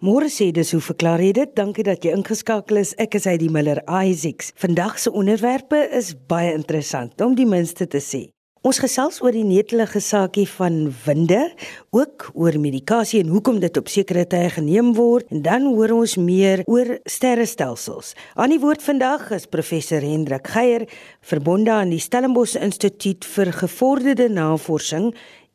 Môre sê dis hoe verklaar jy dit? Dankie dat jy ingeskakel is. Ek is Heidi Miller Isaacs. Vandag se onderwerpe is baie interessant om die minste te sê. Ons gesels oor die netelige saakie van winde, ook oor medikasie en hoekom dit op sekere tye geneem word en dan hoor ons meer oor sterrestelsels. Aan die woord vandag is professor Hendrik Geier, verbonde aan die Stellenbosch Instituut vir Gevorderde Navorsing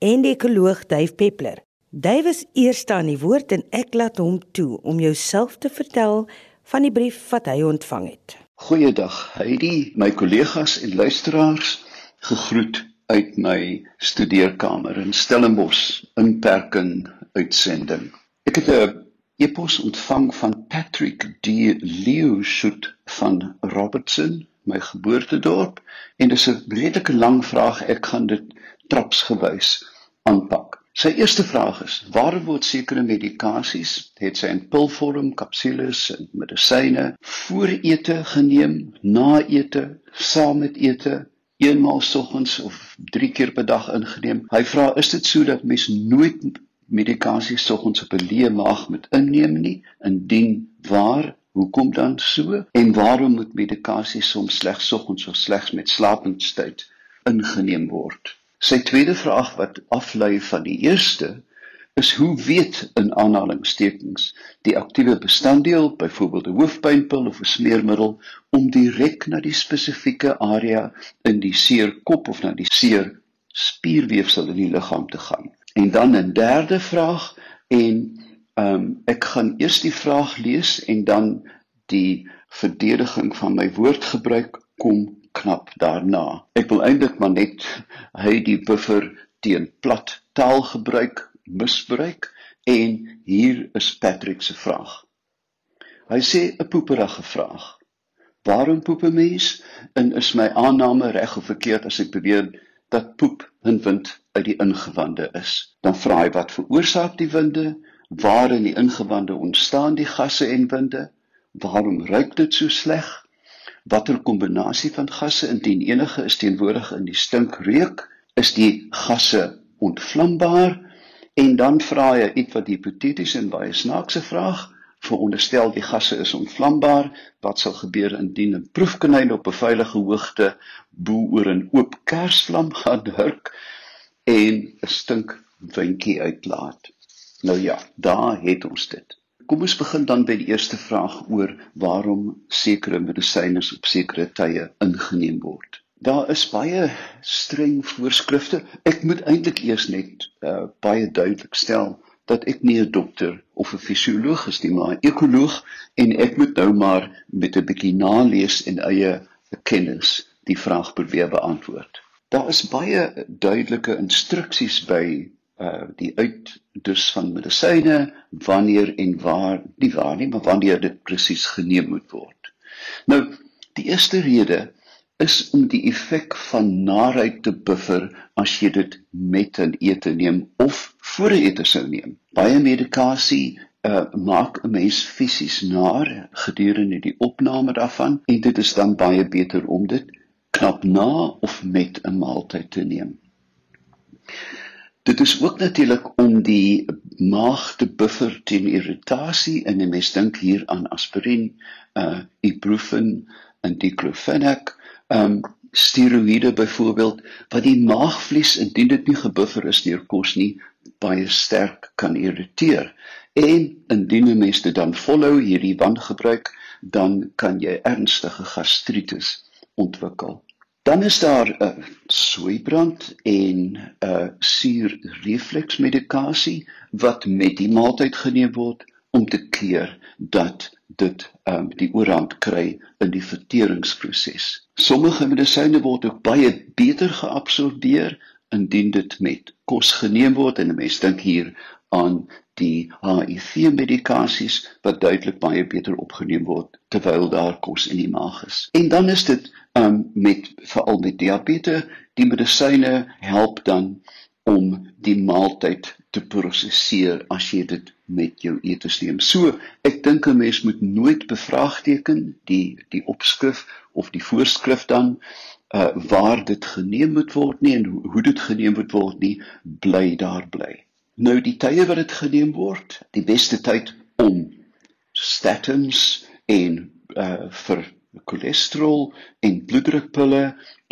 en die ekoloog Duif Peppler. Dave is eerste aan die woord en ek laat hom toe om jouself te vertel van die brief wat hy ontvang het. Goeiedag, Heidi, my kollegas en luisteraars, gegroet uit my studeerkamer in Stellenbosch in Perkin uitsending. Ek het 'n e-pos ontvang van Patrick D. Leeuwshoot van Robertson, my geboortedorp, en dis 'n redelike lang vraag. Ek gaan dit trapsgewys aanpak. Sy eerste vraag is: Waarom word sekere medikasies, het sy in pilvorm, kapsules en medisyne, voor ete geneem, na ete, saam met ete, eenmaal soggens of 3 keer per dag ingeneem? Hy vra: Is dit so dat mens nooit medikasie soggens op 'n leë maag moet inneem nie? Indien waar, hoekom dan so? En waarom moet medikasie soms slegs soggens of slegs met slapendstyd ingeneem word? Sy tweede vraag wat aflei van die eerste is hoe weet in aanhalingstekens die aktiewe bestanddeel byvoorbeeld 'n hoofpynpil of 'n smeermiddel om direk na die spesifieke area in die seerkop of na die seer spierweefsel in die liggaam te gaan. En dan 'n derde vraag en ehm um, ek gaan eers die vraag lees en dan die verdediging van my woordgebruik kom knap daarna. Ek wil eintlik maar net hy die buffer teen plat taalgebruik misbruik en hier is Patrick se vraag. Hy sê 'n poeperige vraag. Waarom poep 'n mens? En is my aanname reg of verkeerd as ek beweer dat poep 'n wind uit die ingewande is? Dan vra hy wat veroorsaak die winde? Waar in die ingewande ontstaan die gasse en winde? Waarom ruik dit so sleg? Watter kombinasie van gasse indien enige is teenwoordig in die stinkreuk is die gasse ontvlambaar en dan vra hy iets wat hipoteties en baie snaakse vraag veronderstel die gasse is ontvlambaar wat sal gebeur indien 'n proefkonyn op 'n veilige hoogte bo oor 'n oop kersvlam gaan hurk en 'n stink windjie uitlaat. Nou ja daar het ons dit Kom ons begin dan by die eerste vraag oor waarom sekere medisyne op sekere tye ingeneem word. Daar is baie streng voorskrifte. Ek moet eintlik eers net uh, baie duidelik stel dat ek nie 'n dokter of 'n fisioloog is nie, maar 'n ekoloog en ek moet nou maar met 'n bietjie nalees en eie kennis die vraag probeer beantwoord. Daar is baie duidelike instruksies by uh die uit dus van medisyne wanneer en waar nie waar nie maar wanneer dit presies geneem moet word. Nou die eerste rede is om die effek van naarheid te buffer as jy dit met 'n ete neem of voor 'n ete sou neem. Baie medikasie uh maak 'n mens fisies naar gedurende die opname daarvan en dit is dan baie beter om dit knap na of met 'n maaltyd te neem. Dit is ook natuurlik om die maag te buffer teen irritasie en 'n mens dink hier aan aspirien, uh ibuprofen en diclofenac, um steroïde byvoorbeeld wat die maagvlies indien dit nie gebuffer is deur kos nie baie sterk kan irriteer. En indien 'n mens dit dan volhou hierdie wangebruik, dan kan jy ernstige gastritis ontwikkel. Dan is daar 'n uh, sooibrand en 'n uh, suurrefleksmedikasie wat met die maaltyd geneem word om te keer dat dit um, die oorhand kry in die verteringsproses. Sommige medisyne word ook baie beter geabsorbeer indien dit met kos geneem word en 'n mens dink hier aan die HIV medikasies wat duidelik baie beter opgeneem word terwyl daar kos in die maag is. En dan is dit um met veral met diabetes, die medisyne help dan om die maaltyd te prosesseer as jy dit met jou eetes neem. So, ek dink 'n mens moet nooit bevraagteken die die opskrif of die voorskrif dan uh waar dit geneem moet word nie en hoe, hoe dit geneem moet word nie, bly daar bly. Nou die tye wat dit geneem word, die beste tyd om statins en uh vir cholesterol en bloeddrukpille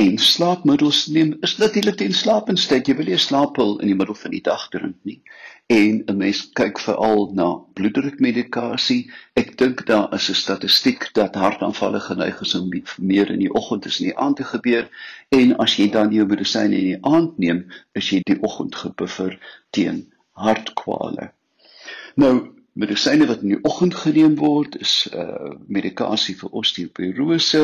en slaapmiddels neem is natuurlik ten slapendheid jy wil nie 'n slaappil in die middel van die dag drink nie. En 'n mens kyk veral na bloeddrukmedikasie. Ek dink daar is 'n statistiek dat hartaanvalle geneig is om meer in die oggend as in die aand te gebeur. En as jy dan jou medisyne in die aand neem is jy die oggend gebuffer teen hartkwale nou medisyne wat in die oggend geneem word is uh medikasie vir osteoporose,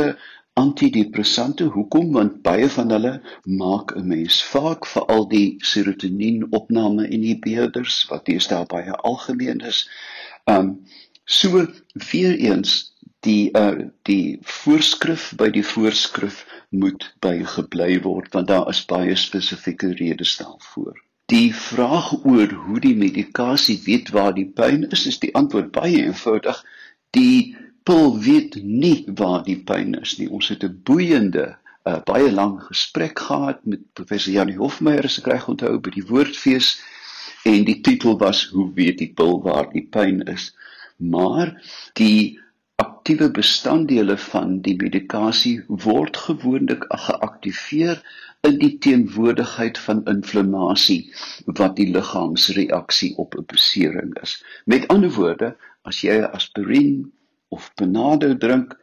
antidepressante. Hoekom? Want baie van hulle maak 'n mens vaak vir al die serotonienopname inhibitors wat deesdae baie algemeen is. Um so weer eens die uh die voorskrif by die voorskrif moet bygebly word want daar is baie spesifieke redes daarvoor. Die vraag oor hoe die medikasie weet waar die pyn is, is die antwoord baie eenvoudig. Die pil weet nie waar die pyn is nie. Ons het 'n boeiende, uh, baie lang gesprek gehad met professor Janie Hofmeyer, as ek reg onthou, by die Woordfees en die titel was Hoe weet die pil waar die pyn is? Maar die aktiewe bestanddele van die medikasie word gewoonlik geaktiveer in die teenwoordigheid van inflammasie wat die liggaamsreaksie op 'n besering is. Met ander woorde, as jy aspirien of Panado drink,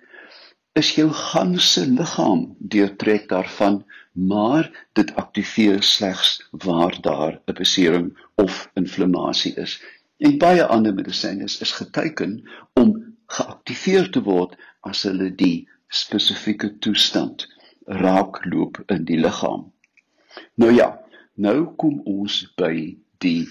is jou ganse liggaam deurtrek daarvan, maar dit aktiveer slegs waar daar 'n besering of inflammasie is. En baie ander medisyne is, is geteken om geaktiveer te word as hulle die spesifieke toestand raakloop in die liggaam. Nou ja, nou kom ons by die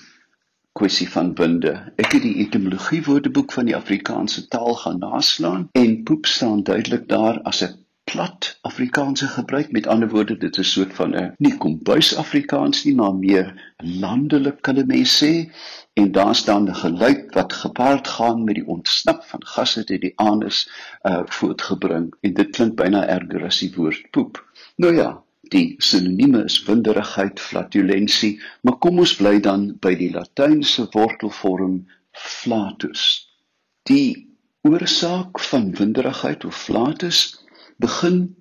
kwessie van winde. Ek het die etimologie woordeboek van die Afrikaanse taal gaan naslaan en poep staan duidelik daar as 'n plat Afrikaanse gebruik. Met ander woorde, dit is 'n soort van 'n nie kombuis Afrikaans nie, maar meer landelik kan mens sê. En daar staan 'n geluid wat gepaard gaan met die ontsnap van gasse uit die anus uh voortgebring en dit klink byna erger as die woord poep. Nou ja, die sinonieme is winderigheid, flatulensie, maar kom ons bly dan by die latynse wortelvorm flatus. Die oorsaak van winderigheid of flatus begin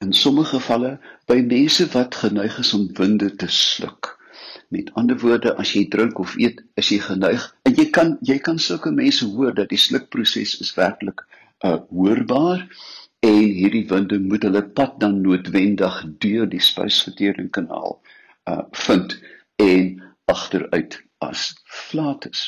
in sommige gevalle by mense wat geneig is om winde te sluk. Met ander woorde, as jy drink of eet, is jy geneig en jy kan jy kan sulke mense hoor dat die slukproses is werklik uh hoorbaar en hierdie winde moet hulle pad dan noodwendig deur die spysverteringskanaal uh vind en agteruit as flatus.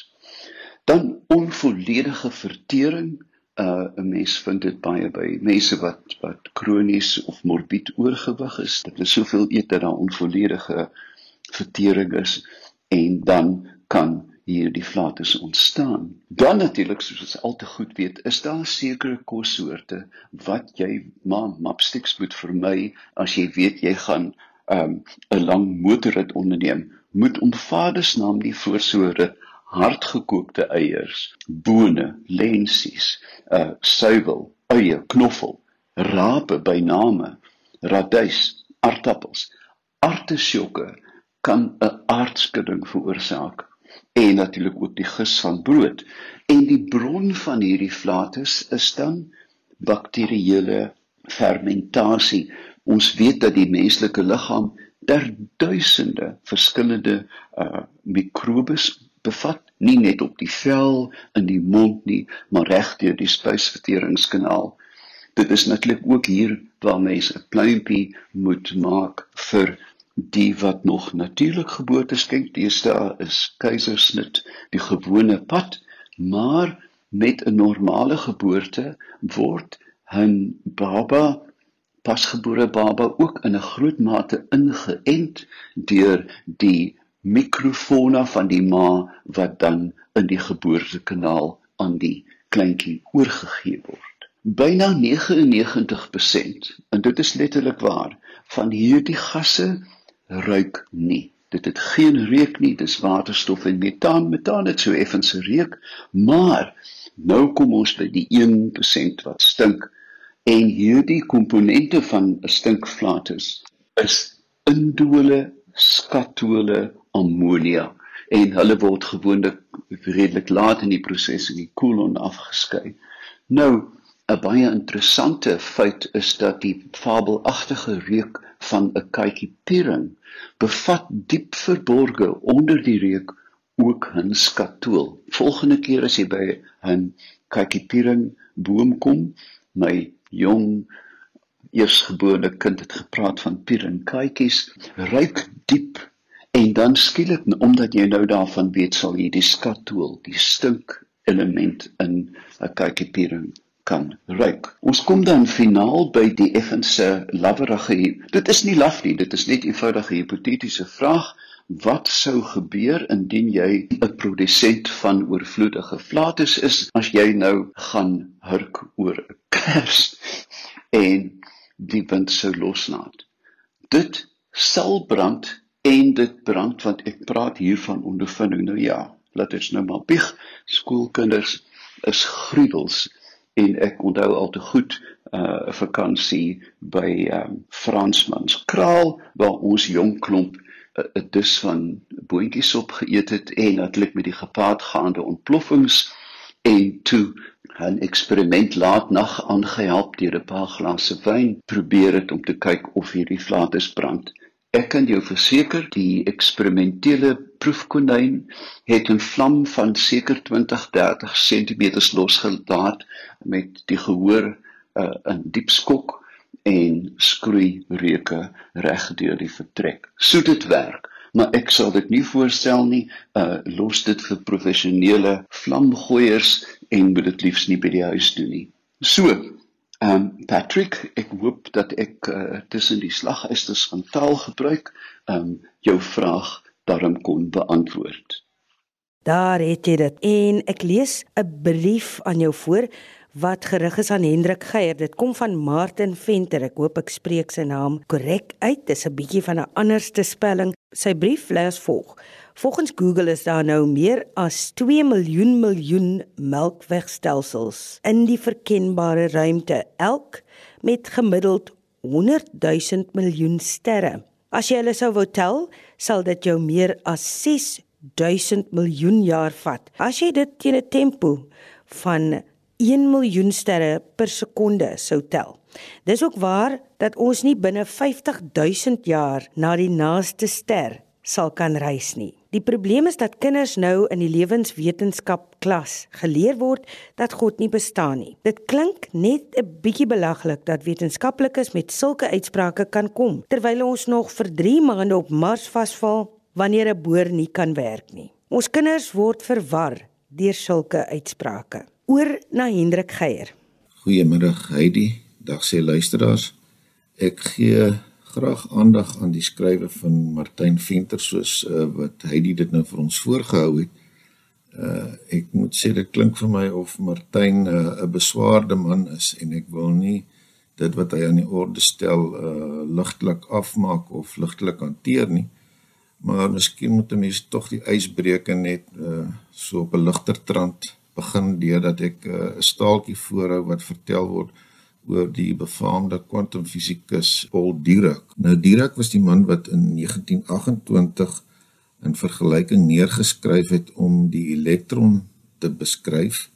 Dan onvolledige vertering uh 'n mens vind dit baie by mense wat wat kronies of morbied oorgewig is. Dit is soveel eet dat daar onvolledige vertering is en dan kan hier die flatus ontstaan. Dan natuurlik soos ons al te goed weet, is daar sekere kossoorte wat jy maar mapsticks moet vermy as jy weet jy gaan um 'n lang motorrit onderneem. Moet om vadersnaam nie voor so 'n rit hardgekookte eiers, bone, lensies, uh suiwel, eie, knoffel, rape by name, radys, aardappels, artisjokke kan 'n aardskudding veroorsaak en natuurlik ook die gis van brood. En die bron van hierdie flatus is dan bakterieële fermentasie. Ons weet dat die menslike liggaam ter duisende verskillende uh mikrobes bevat nie net op die vel in die mond nie, maar reg deur die spysverteringskanaal. Dit is natuurlik ook hier waar mense 'n pluimpie moet maak vir die wat nog natuurlik geboorte skenk. Deesdae is keisersnit die gewone pad, maar met 'n normale geboorte word 'n baba pasgebore baba ook in 'n groot mate ingeënt deur die mikrofona van die ma wat dan in die geboortekanaal aan die kleintjie oorgegee word. Byna 99% en dit is letterlik waar van hierdie gasse ruik nie. Dit het geen reuk nie, dis waterstof en metaan. Metaan het so effens reuk, maar nou kom ons by die 1% wat stink en hierdie komponente van 'n stinkflatus is indole, skatole, ammonia en hulle word gewoonlik redelik laat in die proses in die koelon afgeskei. Nou 'n baie interessante feit is dat die fabelagtige reuk van 'n kykiepering bevat diep verborge onder die reuk ook 'n skatool. Volgende keer as jy by 'n kykiepering boom kom, my jong eersgebore kind het gepraat van pierenkykies, ruik diep en dan skielik omdat jy nou daarvan weet sal jy die skatool, die stink element in 'n kykiepering kan ruik. Ons kom dan finaal by die effense lawerige. Dit is nie laf nie, dit is net 'n eenvoudige hipotetiese vraag. Wat sou gebeur indien jy 'n produsent van oorvloedige flatus is as jy nou gaan hurk oor 'n kers en die wind sou loslaat? Dit sal brand en dit brand want ek praat hier van ondervinding. Nou ja, laat ons nou maar bieg. Skoolkinders is gruwels en ek onthou al te goed 'n uh, vakansie by um, Fransmans kraal waar ons jong klomp uh, dis van boontjies opgeëet het en natuurlik met die gepaardgaande ontploffings en toe 'n eksperiment laat nag aangehelp deur 'n paar glase wyn probeer het om te kyk of hierdie vlates brand Ek kan jou verseker die eksperimentele proefkonyn het 'n vlam van seker 20-30 cm losgelaat met die gehoor uh, in diep skok en skroei reuke reg deur die vertrek. So dit werk, maar ek sal dit nie voorstel nie. Uh los dit vir professionele vlamgooiers en moet dit liefs nie by die huis doen nie. So, Ehm um, Patrick, ek hoop dat ek uh, tussen die slagysters van taal gebruik, ehm um, jou vraag daarom kon beantwoord. Daar het jy dit. En ek lees 'n brief aan jou voor wat gerig is aan Hendrik Geier. Dit kom van Martin Venter. Ek hoop ek spreek sy naam korrek uit. Dit is 'n bietjie van 'n anderste spelling. Sy brief lees volg: Volgens Google is daar nou meer as 2 miljoen miljoen melkwegstelsels in die verkenbare ruimte, elk met gemiddeld 100 000 miljoen sterre. As jy hulle sou wou tel, sal dit jou meer as 6 000 miljoen jaar vat. As jy dit teen 'n tempo van 1 miljoen sterre per sekonde sou tel. Dis ook waar dat ons nie binne 50 000 jaar na die naaste ster sal kan reis nie. Die probleem is dat kinders nou in die lewenswetenskap klas geleer word dat God nie bestaan nie. Dit klink net 'n bietjie belaglik dat wetenskaplikes met sulke uitsprake kan kom terwyl ons nog vir 3 maande op Mars vasval wanneer 'n boor nie kan werk nie. Ons kinders word verwar deur sulke uitsprake. Oor na Hendrik Geier. Goeiemiddag Heidi, dag sê luisteraars. Ek gee graag aandag aan die skrywe van Martin Venter soos uh, wat hy dit nou vir ons voorgehou het. Uh ek moet sê dit klink vir my of Martin eh, 'n uh, beswaarde man is en ek wil nie dit wat hy aan die orde stel uh ligtelik afmaak of ligtelik hanteer nie. Maar miskien moet 'n mens tog die ysbreuke net uh so op 'n ligter trant begin deurdat ek 'n uh, staaltjie voorhou wat vertel word oor die befaamde kwantumfisikus Paul Dirac. Nou Dirac was die man wat in 1928 'n vergelyking neergeskryf het om die elektron te beskryf.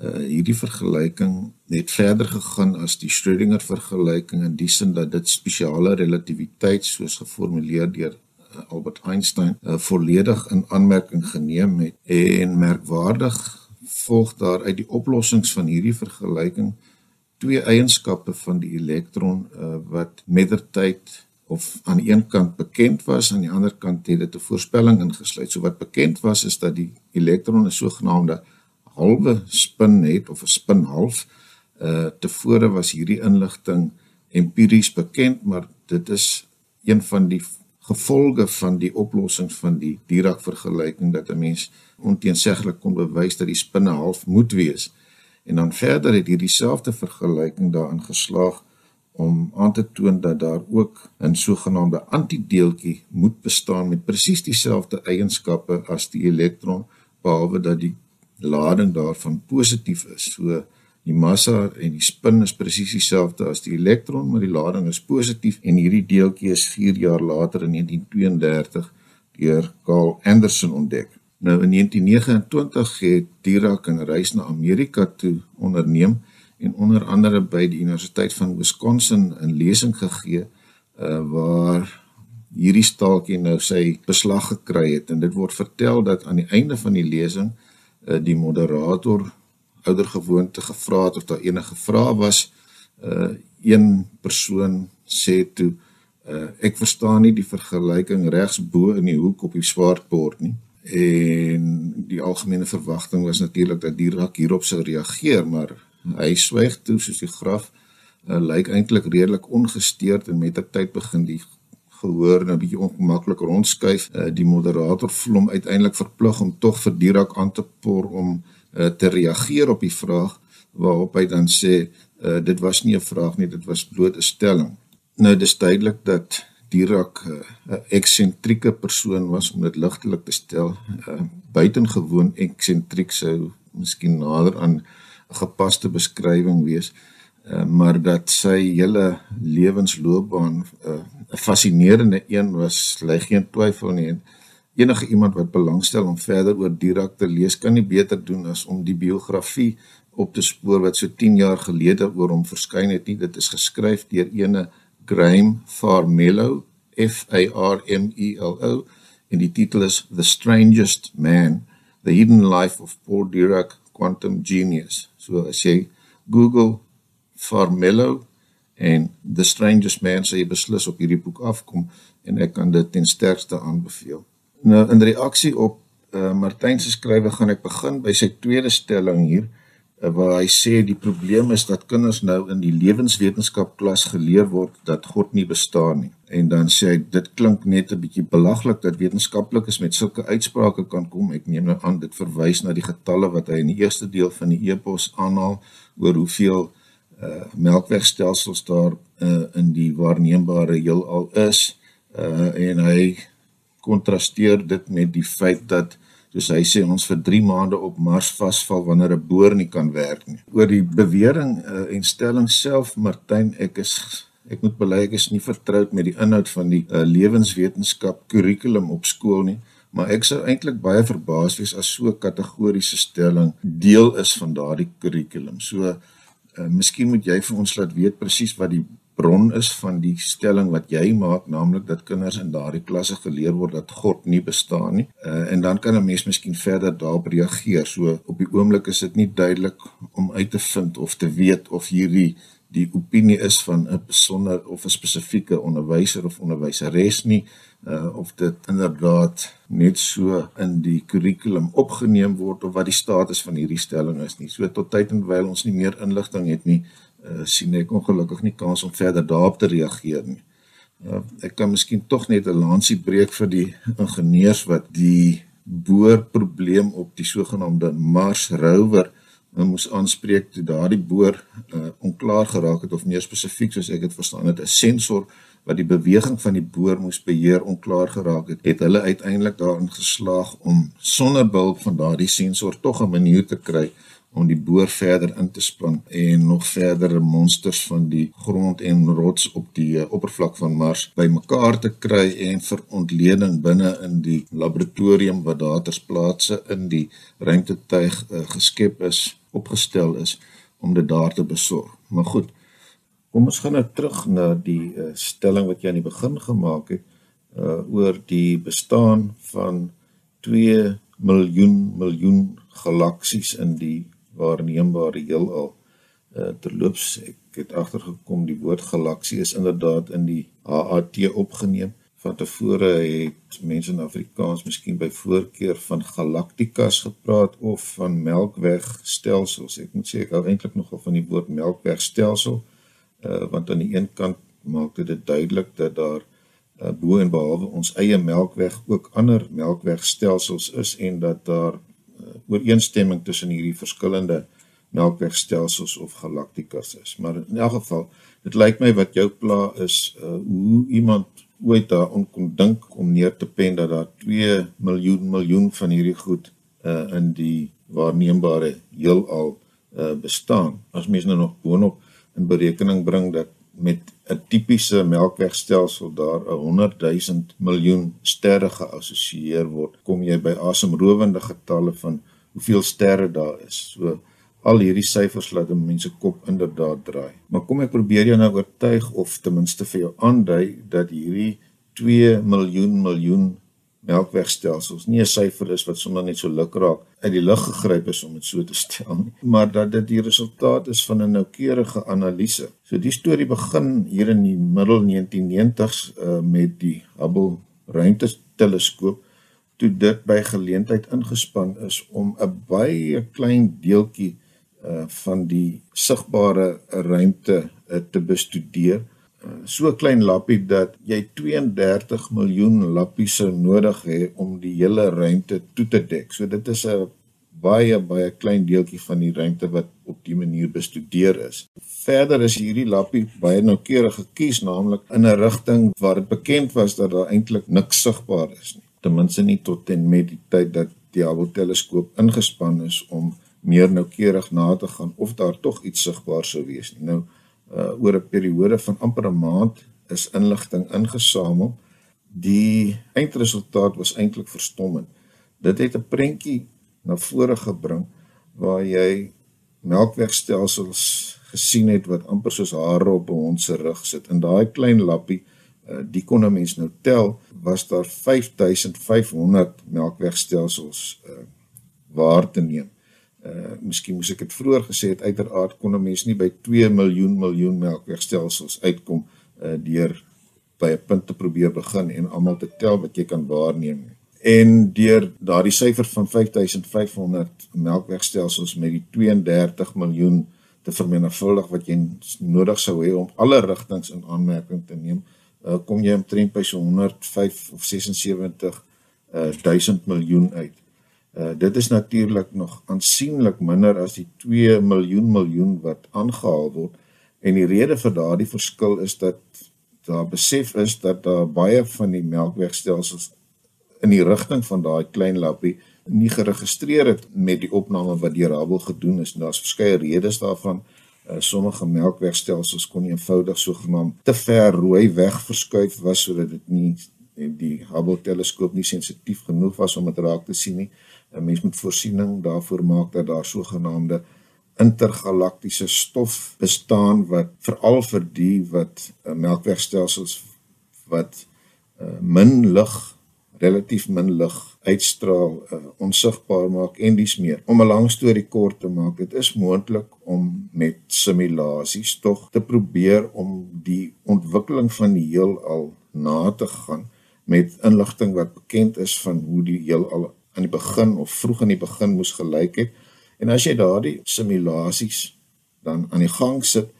Uh hierdie vergelyking het verder gegaan as die Schrödinger vergelyking in die sin dat dit spesiale relativiteit soos geformuleer deur uh, Albert Einstein uh, volledig in aanmerking geneem het en merkwaardig volg daar uit die oplossings van hierdie vergelyking twee eienskappe van die elektron uh, wat mettertyd of aan die een kant bekend was aan die ander kant het dit 'n voorspelling ingesluit. So wat bekend was is dat die elektron 'n sogenaamde halwe spin het of 'n spin half. Uh tevore was hierdie inligting empiries bekend, maar dit is een van die gevolge van die oplossing van die Dirac vergelyking dat 'n mens onteenseglik kon bewys dat die spinne half moet wees. En dan verder het hierdie selfde vergelyking daarin geslaag om aan te toon dat daar ook 'n sogenaamde antideeltjie moet bestaan met presies dieselfde eienskappe as die elektron behalwe dat die lading daarvan positief is. So die massa en die spin is presies dieselfde as die elektron, maar die lading is positief en hierdie deeltjie is 4 jaar later in 1932 deur Carl Anderson ontdek. Nou in 1929 het Dirac 'n reis na Amerika toe onderneem en onder andere by die Universiteit van Wisconsin 'n lesing gegee uh, waar hierdie staaltjie nou sy beslag gekry het. En dit word vertel dat aan die einde van die lesing uh, die moderator ouer gewoonte gevra het of daar enige vrae was. Uh een persoon sê toe uh ek verstaan nie die vergelyking regs bo in die hoek op die swartbord nie en die algemene verwagting was natuurlik dat die rak hierop sou reageer maar hy swyg toe soos die graf uh, lyk eintlik redelik ongesteurd en met 'n tyd begin die gehoor nou 'n bietjie ongemaklik rondskuif. Uh, die moderator voel hom uiteindelik verplig om tog vir die rak aan te por om uh, te reageer op die vraag waarop hy dan sê uh, dit was nie 'n vraag nie dit was bloot 'n stelling. Nou dis duidelik dat Dirac eh, 'n uh, eksentrieke persoon was om dit ligtelik te stel. Uh, buitengewoon eksentriek sou miskien nader aan 'n gepaste beskrywing wees. Uh, maar dat sy hele lewensloopbaan 'n uh, fascinerende een was, lê geen twyfel nie. En enige iemand wat belangstel om verder oor Dirac te lees, kan nie beter doen as om die biografie op te spoor wat so 10 jaar gelede oor hom verskyn het nie. Dit is geskryf deur ene Graham Farmelo F A R M E L O en die titel is The Strangest Man The Hidden Life of Paul Dirac Quantum Genius. So as jy Google Farmelo en The Strangest Man sê jy beslis op hierdie boek afkom en ek kan dit ten sterkste aanbeveel. Nou in reaksie op uh, Martin se skrywe gaan ek begin by sy tweede stelling hier. Eh, waar hy sê die probleem is dat kinders nou in die lewenswetenskap klas geleer word dat God nie bestaan nie. En dan sê hy dit klink net 'n bietjie belaglik dat wetenskaplikes met sulke uitsprake kan kom. Ek neem nou aan dit verwys na die getalle wat hy in die eerste deel van die epos aanhaal oor hoeveel uh melkwegstelsels daar uh in die waarneembare heelal is. Uh en hy kontrasteer dit met die feit dat soos hy sê ons vir 3 maande op Mars vasval wanneer 'n boor nie kan werk nie. Oor die bewering uh, en stelling self Martin, ek is ek moet bely ek is nie vertroud met die inhoud van die uh, lewenswetenskap kurrikulum op skool nie, maar ek sou eintlik baie verbaas wees as so 'n kategoriese stelling deel is van daardie kurrikulum. So uh, miskien moet jy vir ons laat weet presies wat die bron is van die stelling wat jy maak naamlik dat kinders in daardie klasse geleer word dat God nie bestaan nie. Uh, en dan kan 'n mens miskien verder daarop reageer. So op die oomblik is dit nie duidelik om uit te vind of te weet of hierdie die opinie is van 'n besonder of 'n spesifieke onderwyser of onderwyseres nie uh, of dit inderdaad net so in die kurrikulum opgeneem word of wat die status van hierdie stelling is nie. So tot tyd en wyl ons nie meer inligting het nie, uh, sien ek ongelukkig nie kans om verder daarop te reageer nie. Uh, ek kan miskien tog net 'n lansie breek vir die ingenieurs wat die boorprobleem op die sogenaamde Mars rover uh, moes aanspreek toe daardie boor uh, onklaar geraak het of meer spesifiek soos ek dit verstaan het 'n sensor wat die beweging van die boor moes beheer onklaar geraak het het hulle uiteindelik daarin geslaag om sonder behulp van daardie sensor tog 'n manier te kry om die boor verder in te span en nog verdere monsters van die grond en rots op die uh, oppervlak van Mars bymekaar te kry en vir ontleding binne in die laboratorium wat daar ter plaatse in die ruimtetuig uh, geskep is, opgestel is om dit daar te besorg. Maar goed. Kom ons gaan nou terug na die uh, stelling wat jy aan die begin gemaak het uh oor die bestaan van 2 miljoen miljoen galaksies in die waarneembare heelal. Uh terloops, ek het agtergekom die woord galaksie is inderdaad in die HAT opgeneem. Van tevore het mense in Afrikaans miskien by voorkeur van galaktikas gepraat of van melkwegstelsels. Ek moet sê ek hou eintlik nogal van die woord melkwegstelsel uh want aan die een kant maak dit duidelik dat daar uh, bo en behalwe ons eie melkweg ook ander melkwegstelsels is en dat daar ooreenstemming tussen hierdie verskillende melkwegstelsels of galaktikas is. Maar in elk geval, dit lyk my wat jou pla is uh, hoe iemand ooit daaraan kon dink om neer te pen dat daar 2 miljoen miljoen van hierdie goed uh, in die waarneembare heelal uh, bestaan. As mens nou nog boonop in berekening bring dat met 'n tipiese melkwegstelsel daar 'n 100 000 miljoen sterre geassosieer word, kom jy by asemrowende getalle van hoeveel sterre daar is. So al hierdie syfers laat mense kop inderdaad draai. Maar kom ek probeer jou nou oortuig of ten minste vir jou aandui dat hierdie 2 miljoen miljoen melkwegstelsels nie 'n syfer is wat sommer net so lukraak uit die lug gegryp is om dit so te stel nie, maar dat dit die resultaat is van 'n noukeurige analise. So die storie begin hier in die middel 1990s uh, met die Hubble ruimteteleskoop toe dit by geleentheid ingespan is om 'n baie klein deeltjie uh, van die sigbare ruimte uh, te bestudeer so klein lappie dat jy 32 miljoen lappies sou nodig hê om die hele ruimte toe te dek. So dit is 'n baie baie klein deeltjie van die ruimte wat op die manier bestudeer is. Verder is hierdie lappie baie noukeurig gekies, naamlik in 'n rigting waar dit bekend was dat daar eintlik niks sigbaar is nie. Ten minste nie tot en met die tyd dat die Hubble teleskoop ingespan is om meer noukeurig na te gaan of daar tog iets sigbaar sou wees nie. Nou uh, oor 'n periode van amper 'n maand is inligting ingesamel. Die eindresultaat was eintlik verstommend. Dit het 'n prentjie na vore gebring waar jy melkwegstelsels gesien het wat amper soos hare op 'n hond se rug sit. In daai klein lappie, uh, die kon 'n mens nou tel, was daar 5500 melkwegstelsels uh, waar te neem uh miskien moes ek dit vroeër gesê het uiteraard kon 'n mens nie by 2 miljoen miljoen melkwegstelsels uitkom uh deur by 'n punt te probeer begin en almal te tel wat jy kan waarneem en deur daardie syfer van 5500 melkwegstelsels met die 32 miljoen te vermenigvuldig wat jy nodig sou hê om alle rigtings in aanmerking te neem uh kom jy omtrent by so 105 of 76 uh 1000 miljoen uit. Uh, dit is natuurlik nog aansienlik minder as die 2 miljoen miljoen wat aangehaal word. En die rede vir daardie verskil is dat daar besef is dat daar baie van die melkwegstelsels in die rigting van daai klein lappie nie geregistreer het met die opname wat deur Hubble gedoen is. Daar's verskeie redes daarvan. Uh, sommige melkwegstelsels kon eenvoudig sogenaamd te ver rooi weg verskuif was sodat dit nie die Hubble teleskoop nie sensitief genoeg was om dit raak te sien nie. 'n mens moet voorsiening daarvoor maak dat daar sogenaamde intergalaktiese stof bestaan wat veral vir die wat melkwegstelsels wat uh, min lig relatief min lig uitstraal uh, onsigbaar maak en dis meer om 'n lang storie kort te maak dit is moontlik om met simulasies tog te probeer om die ontwikkeling van die heelal na te gaan met inligting wat bekend is van hoe die heelal aan die begin of vroeg in die begin moes gelyk het. En as jy daardie simulasies dan aan die gang sit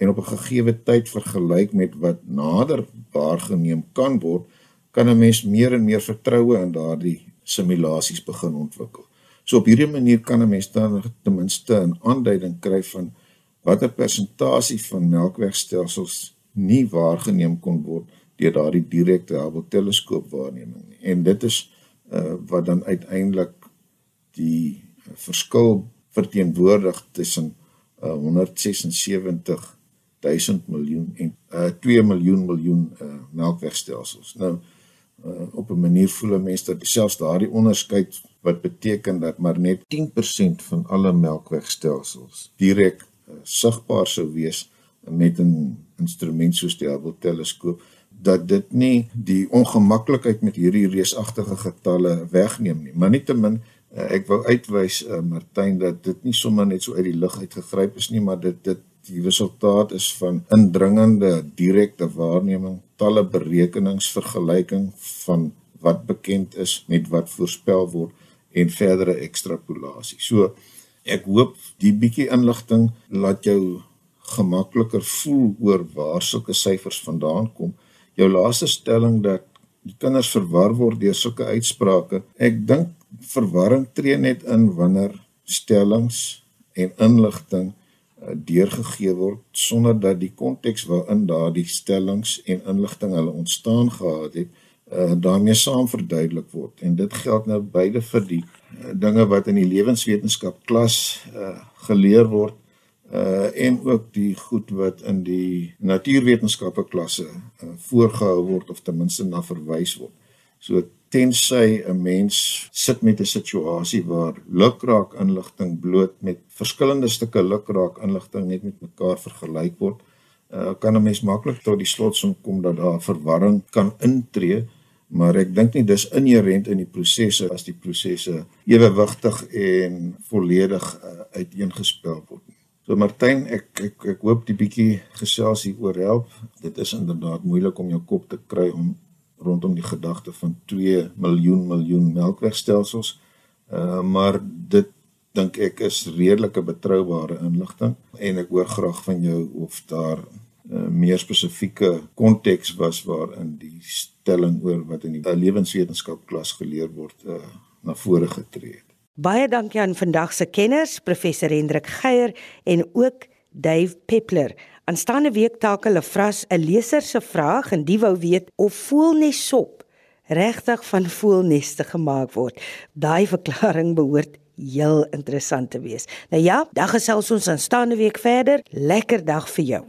en op 'n gegeewe tyd vergelyk met wat nader waargeneem kan word, kan 'n mens meer en meer vertroue in daardie simulasies begin ontwikkel. So op hierdie manier kan 'n mens dan ten minste 'n aanduiding kry van watter persentasie van melkwegstelsels nie waargeneem kon word deur daardie direkte Hubble teleskoop waarneming nie. En dit is uh, wat dan uiteindelik die verskil verteenwoordig tussen uh, 176 000 miljoen en uh, 2 miljoen miljoen uh, melkwegstelsels. Nou 'n manier voel 'n mens dat selfs daardie onderskeid wat beteken dat maar net 10% van alle melkwegstelsels direk uh, sigbaar sou wees met 'n instrument soos die Hubble teleskoop dat dit nie die ongemaklikheid met hierdie reusagtige getalle wegneem nie. Maar nietemin uh, ek wou uitwys uh, Martyn dat dit nie sommer net so uit die lug uitgegryp is nie, maar dit dit die resultaat is van indringende direkte waarneming, talle berekenings, vergelyking van wat bekend is met wat voorspel word en verdere ekstrapolasie. So ek hoop die bietjie inligting laat jou gemakliker voel oor waar sulke syfers vandaan kom jou laaste stelling dat die kinders verwar word deur sulke uitsprake. Ek dink verwarring tree net in wanneer stellings en inligting uh, deurgegee word sonder dat die konteks waarin daardie stellings en inligting hulle ontstaan gehad het, uh, daarmee saam verduidelik word. En dit geld nou beide vir die uh, dinge wat in die lewenswetenskap klas uh, geleer word uh en ook die goed wat in die natuurwetenskappe klasse uh, voorgehou word of ten minste na verwys word. So tensy 'n mens sit met 'n situasie waar lukraak inligting bloot met verskillende stukke lukraak inligting net met mekaar vergelyk word, uh, kan 'n mens maklik tot die slotsom kom dat daar verwarring kan intree maar ek dink nie dis inherënt in die prosesse as die prosesse ewewigtig en volledig uh, uiteengespel word nie. So Martyn, ek ek ek hoop die bietjie gesels hier oor help. Dit is inderdaad moeilik om jou kop te kry om rondom die gedagte van 2 miljoen miljoen melkwegstelsels. Uh maar dit dink ek is redelike betroubare inligting en ek hoor graag van jou of daar uh, meer spesifieke konteks was waarin die stelling oor wat in die lewenswetenskap klas geleer word uh, na vore getree het. Baie dankie aan vandag se kenners, professor Hendrik Geier en ook Dave Peppler. Aanstaande week taak hulle vras 'n leser se vraag en die wou weet of voelnessop regtig van voelneste gemaak word. Daai verklaring behoort heel interessant te wees. Nou ja, dan gesels ons aanstaande week verder. Lekker dag vir jou.